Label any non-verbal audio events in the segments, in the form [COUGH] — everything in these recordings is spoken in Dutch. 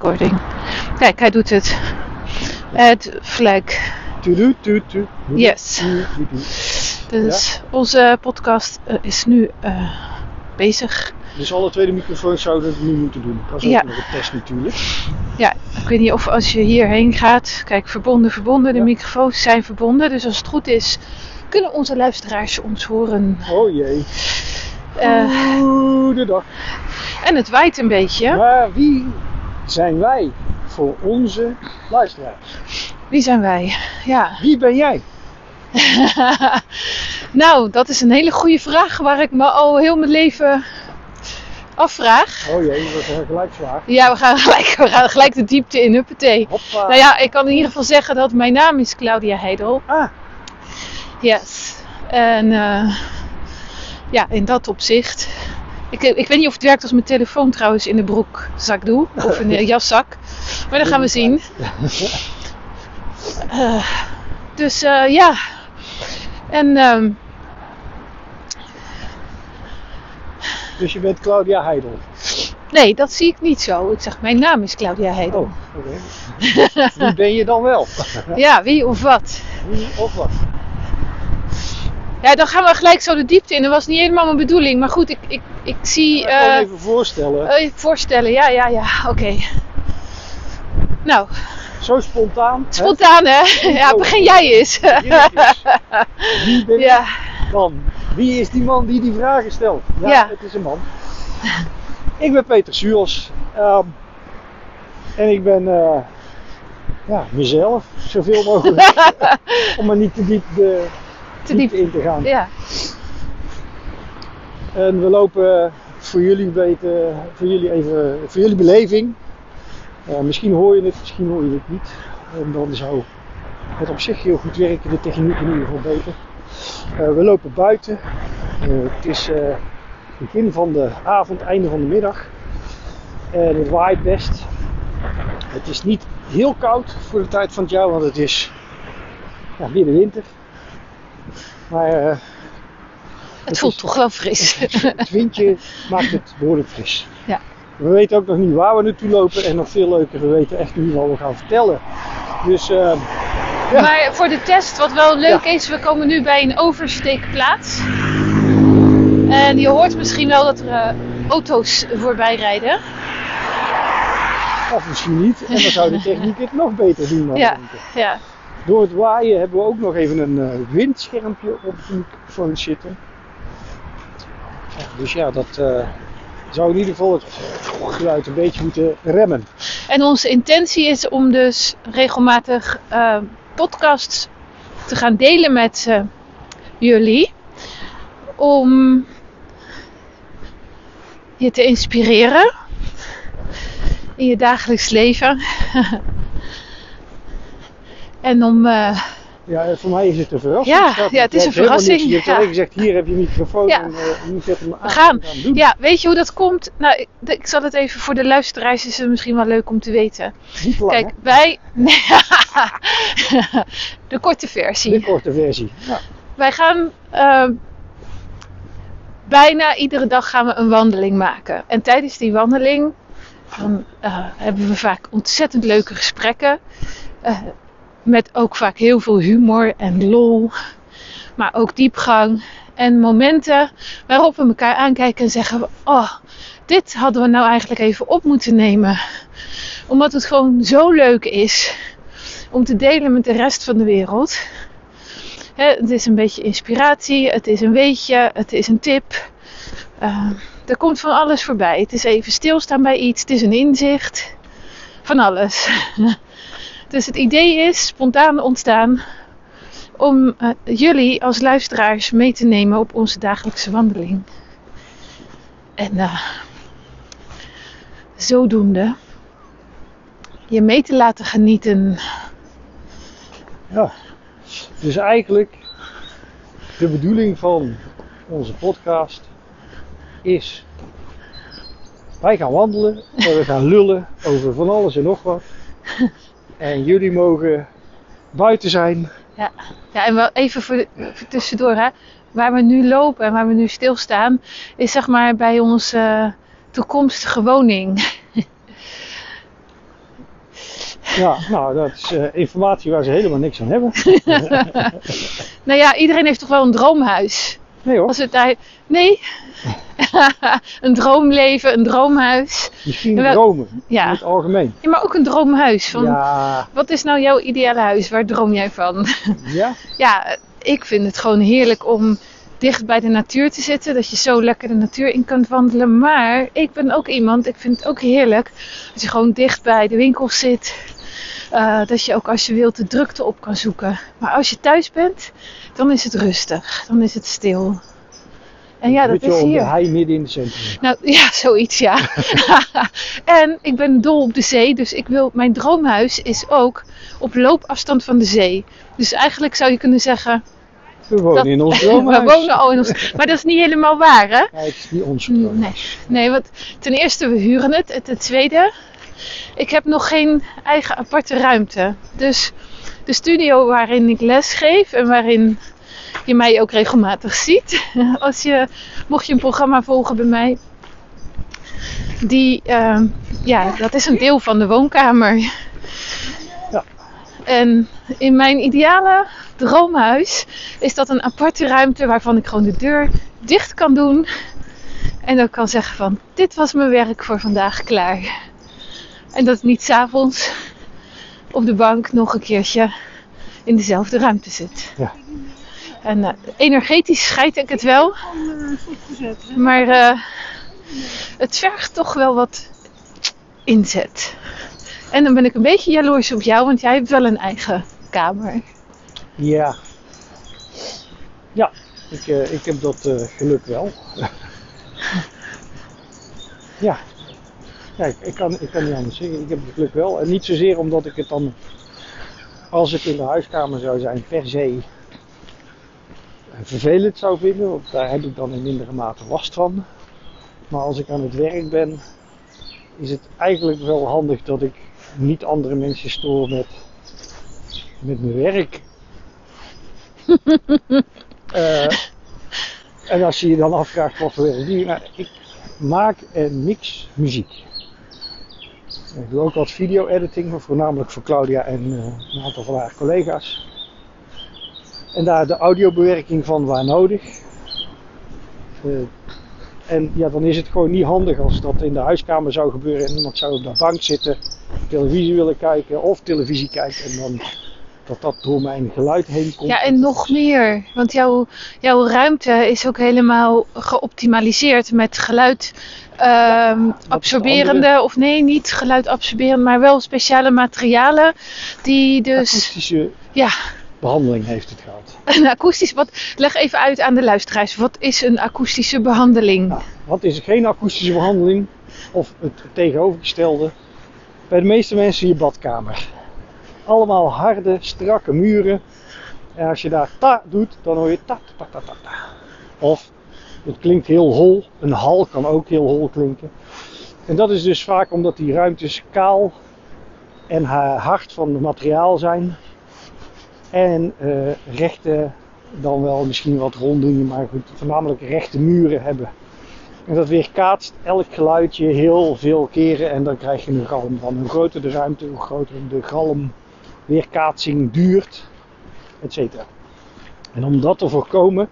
recording. Kijk, hij doet het. Add flag. Yes. Dus onze podcast eh, is nu eh, bezig. Dus alle tweede microfoons zouden het nu moeten doen. Dat is ook Ja. nog een test natuurlijk. Ja, ik weet niet of als je hierheen gaat. Kijk, verbonden, verbonden. De Ja. microfoons zijn verbonden. Dus als het goed is, kunnen onze luisteraars ons horen. Oh jee. Eh, Goedendag. en het waait een beetje. Maar wie zijn wij voor onze luisteraars? Wie zijn wij? Ja. [LAUGHS] Wie ben jij? nou, dat is een hele goede vraag waar ik me al heel mijn leven afvraag. Oh jee, dat is een gelijksvraag. Ja, we gaan [LAUGHS] gelijk, we gaan gelijk de diepte in, huppatee. Hoppa. Nou ja, ik kan in ieder geval zeggen dat mijn naam is Claudia Heidel. Ah, Yes. En eh, ja, in dat opzicht. Ik, ik weet niet of het werkt als mijn telefoon trouwens in de broekzak doe. Of in de [LAUGHS] jaszak. Maar dat gaan we zien. Eh, dus eh, ja. En ehm, dus je bent Claudia Heidel. nee, dat zie ik niet zo. Ik zeg, mijn naam is Claudia Heidel. Oh, oké. Wie ben je dan wel? [LAUGHS] Ja, wie of wat? Wie of wat? Ja, dan gaan we gelijk zo de diepte in. Dat was niet helemaal mijn bedoeling. Maar goed, ik, ik, ik zie... Ik kan me eh, even voorstellen. eh, je voorstellen, ja, ja, ja. Oké. Nou, Zo spontaan. spontaan hè? Ja, begin jij eens. Wie ben Ja, dan? Wie is die man die die vragen stelt? Ja, Ja. het is een man. Ik ben Peter Suurs. ehm, en ik ben eh, ja, mezelf, zoveel mogelijk. [LAUGHS] om maar niet te diep de te diepte diep. in te gaan. Ja, En we lopen voor jullie weten, voor jullie even, voor jullie beleving. Eh, misschien hoor je het, misschien hoor je het niet. En dan zou het op zich heel goed werken, de techniek in ieder geval beter. Eh, we lopen buiten. Eh, het is eh, begin van de avond, einde van de middag. En het waait best. Het is niet heel koud voor de tijd van het jaar, want het is ja, middenwinter. Maar eh, het voelt toch wel fris. het windje maakt het behoorlijk fris. Ja. We weten ook nog niet waar we naartoe lopen en nog veel leuker, we weten echt niet wat we gaan vertellen. Dus eh, Ja. Maar voor de test, wat wel leuk Ja. is, we komen nu bij een oversteekplaats. En je hoort misschien wel dat er eh, auto's voorbij rijden. of misschien niet, en dan zou de techniek het nog beter doen. [LAUGHS] Ja, ja. Door het waaien hebben we ook nog even een eh, windschermpje op de microfoon zitten. Dus ja, dat eh, zou in ieder geval het geluid een beetje moeten remmen. En onze intentie is om dus regelmatig eh, podcasts te gaan delen met jullie. Om je te inspireren in je dagelijks leven. [LAUGHS] en om, eh, Ja, voor mij is het een verrassing. Ja, ja, het is een niks. verrassing, Je hebt ja. gezegd, hier heb je een microfoon Ja. en uh, nu zet hem aan. we gaan. Ja, weet je hoe dat komt? Nou, ik, ik zal het even voor de luisteraars, is het misschien wel leuk om te weten. Niet te lang, Kijk, wij. [LAUGHS] De korte versie. de korte versie. Ja. Wij gaan eh, bijna iedere dag gaan we een wandeling maken. En tijdens die wandeling dan, eh, hebben we vaak ontzettend leuke gesprekken. Eh, met ook vaak heel veel humor en lol. Maar ook diepgang. En momenten waarop we elkaar aankijken en zeggen: Oh, dit hadden we nou eigenlijk even op moeten nemen. Omdat het gewoon zo leuk is om te delen met de rest van de wereld. Het is een beetje inspiratie, het is een weetje, het is een tip. Eh, er komt van alles voorbij. Het is even stilstaan bij iets, het is een inzicht. Van alles. [LAUGHS] dus het idee is spontaan ontstaan om eh, jullie als luisteraars mee te nemen op onze dagelijkse wandeling. En eh, zodoende je mee te laten genieten. ja. Dus eigenlijk, de bedoeling van onze podcast is... Wij gaan wandelen en we gaan lullen over van alles en nog wat. En jullie mogen buiten zijn. Ja, en wel even voor, tussendoor, hè. waar we nu lopen en waar we nu stilstaan, is zeg maar bij onze toekomstige woning. [LAUGHS] Ja, nou, dat is eh, informatie waar ze helemaal niks aan hebben. [LAUGHS] [LAUGHS] Nou ja, iedereen heeft toch wel een droomhuis? Nee hoor, Als het daar... Nee? [LAUGHS] een droomleven, een droomhuis. misschien Wel- dromen in Ja. het algemeen. ja, maar ook een droomhuis. Van, Ja, Wat is nou jouw ideale huis? Waar droom jij van? [LAUGHS] ja, ja, ik vind het gewoon heerlijk om dicht bij de natuur te zitten. Dat je zo lekker de natuur in kunt wandelen. Maar ik ben ook iemand, ik vind het ook heerlijk als je gewoon dicht bij de winkels zit. Eh, dat je ook als je wilt de drukte op kan zoeken. Maar als je thuis bent, dan is het rustig. Dan is het stil. En ja, dat is de hier. hei midden in het centrum. Nou [LAUGHS] ja, zoiets ja. [LAUGHS] en ik ben dol op de zee, dus ik wil, mijn droomhuis is ook op loopafstand van de zee. Dus eigenlijk zou je kunnen zeggen, We wonen dat- in ons [LAUGHS] we droomhuis. wonen al in ons. Maar dat is niet helemaal waar, hè? Nee, het is niet ons Nee, droomhuis. nee, want ten eerste we huren het. En ten tweede, ik heb nog geen eigen aparte ruimte. Dus de studio waarin ik les geef en waarin je mij ook regelmatig ziet, [LAUGHS] als je, mocht je een programma volgen bij mij, die, ehm, ja, dat is een deel van de woonkamer. Ja. En in mijn ideale droomhuis is dat een aparte ruimte waarvan ik gewoon de deur dicht kan doen. En dan kan zeggen van, dit was mijn werk voor vandaag klaar. En dat ik niet s'avonds op de bank nog een keertje in dezelfde ruimte zit. Ja. En eh, energetisch scheid ik het wel. Maar eh, het vergt toch wel wat inzet. En dan ben ik een beetje jaloers op jou, want jij hebt wel een eigen kamer. Ja. Ja, ik, eh, ik heb dat geluk wel. [LAUGHS] ja. Ja, ik, ik kan, ik kan niet anders zeggen. Ik heb het geluk wel. En niet zozeer omdat ik het dan, als het in de huiskamer zou zijn, per se vervelend zou vinden. Want daar heb ik dan in mindere mate last van. Maar als ik aan het werk ben, is het eigenlijk wel handig dat ik niet andere mensen stoor met, met mijn werk. [LAUGHS] Eh, en als je je dan afvraagt wat voor werk je, nou, ik maak en mix muziek. Ik doe ook wat video-editing, voornamelijk voor Claudia en eh, een aantal van haar collega's. En daar de audiobewerking van waar nodig. Eh, en ja, dan is het gewoon niet handig als dat in de huiskamer zou gebeuren en iemand zou op de bank zitten, televisie willen kijken of televisie kijken en dan dat dat door mijn geluid heen komt. Ja, en nog meer. Want jouw, jouw ruimte is ook helemaal geoptimaliseerd met geluid ehm, absorberende, of nee, niet geluid absorberend, maar wel speciale materialen die dus, akoestische ja, behandeling heeft het gehad. een akoestisch, wat, leg even uit aan de luisteraars, wat is een akoestische behandeling? Nou, wat is geen akoestische behandeling? Of het tegenovergestelde? Bij de meeste mensen je badkamer. Allemaal harde, strakke muren. En als je daar ta doet, dan hoor je ta ta ta ta ta. Of het klinkt heel hol. Een hal kan ook heel hol klinken. En dat is dus vaak omdat die ruimtes kaal en ha- hard van het materiaal zijn. En eh, rechte, dan wel misschien wat rondingen, maar goed, voornamelijk rechte muren hebben. En dat weerkaatst elk geluidje heel veel keren en dan krijg je een galm van. Hoe groter de ruimte, hoe groter de galm weerkaatsing duurt, et cetera. En om dat te voorkomen,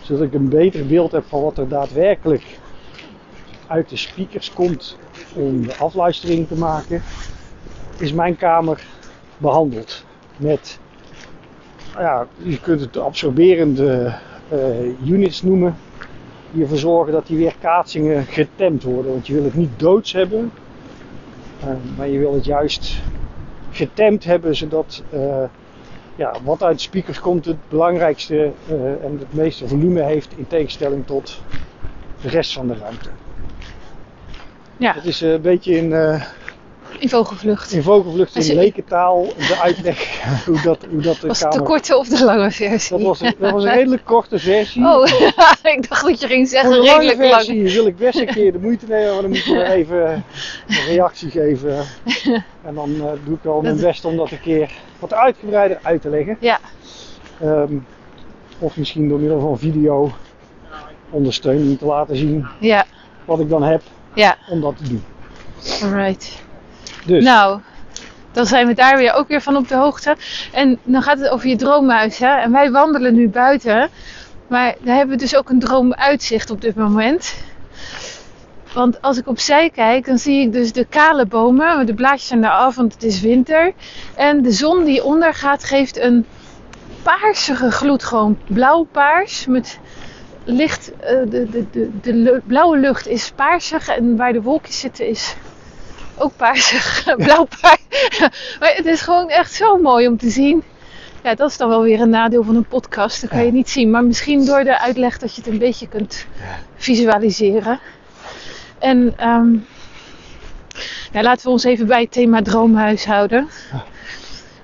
zodat ik een beter beeld heb van wat er daadwerkelijk uit de speakers komt om de afluistering te maken, is mijn kamer behandeld met, nou ja, je kunt het absorberende eh, units noemen, die ervoor zorgen dat die weerkaatsingen getemd worden. Want je wil het niet doods hebben, eh, maar je wil het juist getemd hebben, zodat eh, ja, wat uit de speakers komt het belangrijkste eh, en het meeste volume heeft in tegenstelling tot de rest van de ruimte. Ja, Het is eh, een beetje in, in vogelvlucht. in vogelvlucht in lekentaal de uitleg [LAUGHS] hoe dat, hoe dat de Was het de kamer... korte of de lange versie? Dat was, een, dat was een redelijk korte versie. Oh, [LAUGHS] ik dacht dat je ging zeggen de lange redelijk lang. versie wil ik best een keer de moeite nemen, maar dan moet je even een reactie geven. [LAUGHS] En dan eh, doe ik wel mijn best om dat een keer wat uitgebreider uit te leggen. Ja. Ehm, of misschien door middel van video ondersteuning te laten zien Ja, wat ik dan heb ja, om dat te doen. alright. Dus Nou, dan zijn we daar weer ook weer van op de hoogte. En dan gaat het over je droomhuis. Hè? En wij wandelen nu buiten. Maar daar hebben we dus ook een droomuitzicht op dit moment. Want als ik opzij kijk, dan zie ik dus de kale bomen. De blaadjes zijn daar af, want het is winter. En de zon die ondergaat geeft een paarsige gloed. Gewoon blauw-paars. Met licht, uh, de, de, de, de blauwe lucht is paarsig. En waar de wolkjes zitten is ook paarsig. [LAUGHS] Blauw-paars. maar het is gewoon echt zo mooi om te zien. Ja, dat is dan wel weer een nadeel van een podcast. Dat kan je niet zien. Maar misschien door de uitleg dat je het een beetje kunt visualiseren. En um, nou, laten we ons even bij het thema droomhuis houden.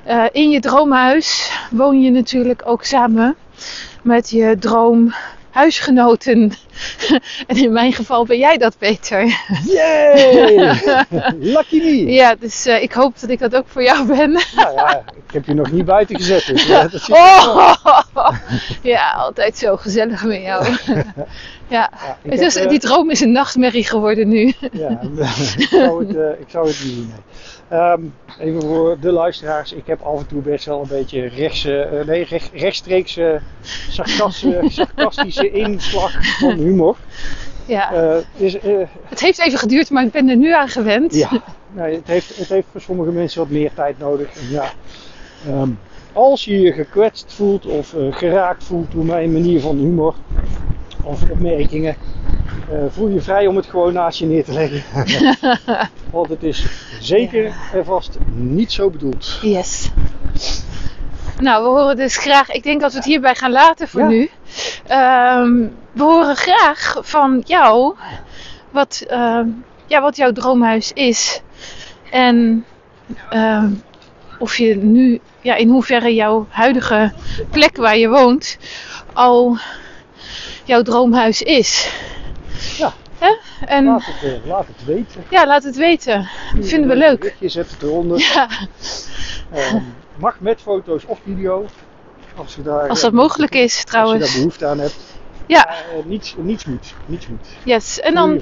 Uh, in je droomhuis woon je natuurlijk ook samen met je droomhuisgenoten. [LAUGHS] en in mijn geval ben jij dat, Peter. Yay! [LAUGHS] Lucky me! Ja, dus uh, ik hoop dat ik dat ook voor jou ben. nou ja, ik heb je nog niet buiten gezet. Dus, ja, dat [LAUGHS] oh! ja, altijd zo gezellig met jou. Ja, heb, die droom is een nachtmerrie geworden nu. Ja, ik, zou het, uh, ik zou het niet doen. Um, even voor de luisteraars. Ik heb af en toe best wel een beetje rechtse, uh, nee, recht, rechtstreekse sarcastische, [LAUGHS] sarcastische inslag van humor. Ja. Uh, is, het heeft even geduurd, maar ik ben er nu aan gewend. Ja, nee, het, heeft, het heeft voor sommige mensen wat meer tijd nodig. En ja, um, als je je gekwetst voelt of geraakt voelt door mijn manier van humor, of opmerkingen. Uh, voel je vrij om het gewoon naast je neer te leggen. [LAUGHS] Want het is zeker en vast niet zo bedoeld. Yes. Nou, we horen dus graag. Ik denk dat we het hierbij gaan laten voor ja. nu. Um, we horen graag van jou wat, uh, ja, wat jouw droomhuis is. En uh, of je nu, ja, in hoeverre jouw huidige plek waar je woont al jouw droomhuis is. Hè? En, laat, het, uh, laat het weten. Ja, laat het weten. Dat vinden we leuk. Je zet het eronder. Ja. Uh, mag met foto's of video. Als, je daar, als dat uh, mogelijk is trouwens. Als je daar behoefte aan hebt. Ja. niets, niets moet. Niets moet. Yes. En dan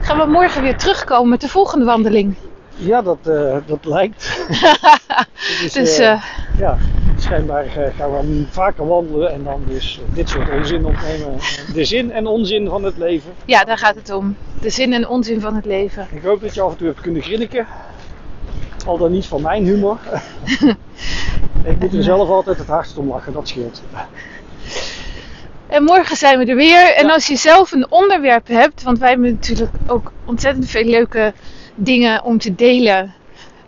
gaan we morgen weer terugkomen met de volgende wandeling. Ja, dat, dat lijkt. [LAUGHS] [LAUGHS] dus, dus ja schijnbaar gaan we vaker wandelen en dan dus dit soort onzin opnemen. De zin en onzin van het leven. Ja, daar gaat het om. De zin en onzin van het leven. Ik hoop dat je af en toe hebt kunnen grinniken. Al dan niet van mijn humor. [LAUGHS] ik moet er zelf altijd het hardst om lachen, dat scheelt. En morgen zijn we er weer. En als je zelf een onderwerp hebt, want wij hebben natuurlijk ook ontzettend veel leuke dingen om te delen.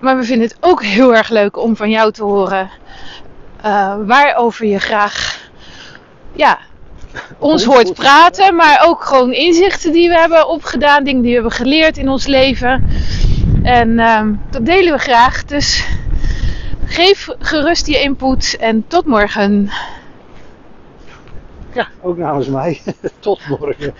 Maar we vinden het ook heel erg leuk om van jou te horen uh, waarover je graag ja, [LAUGHS] ons hoort praten, maar ook gewoon inzichten die we hebben opgedaan, dingen die we hebben geleerd in ons leven. En uh, dat delen we graag. Dus geef gerust je input en tot morgen. Ja, ook namens mij. [LAUGHS] tot morgen.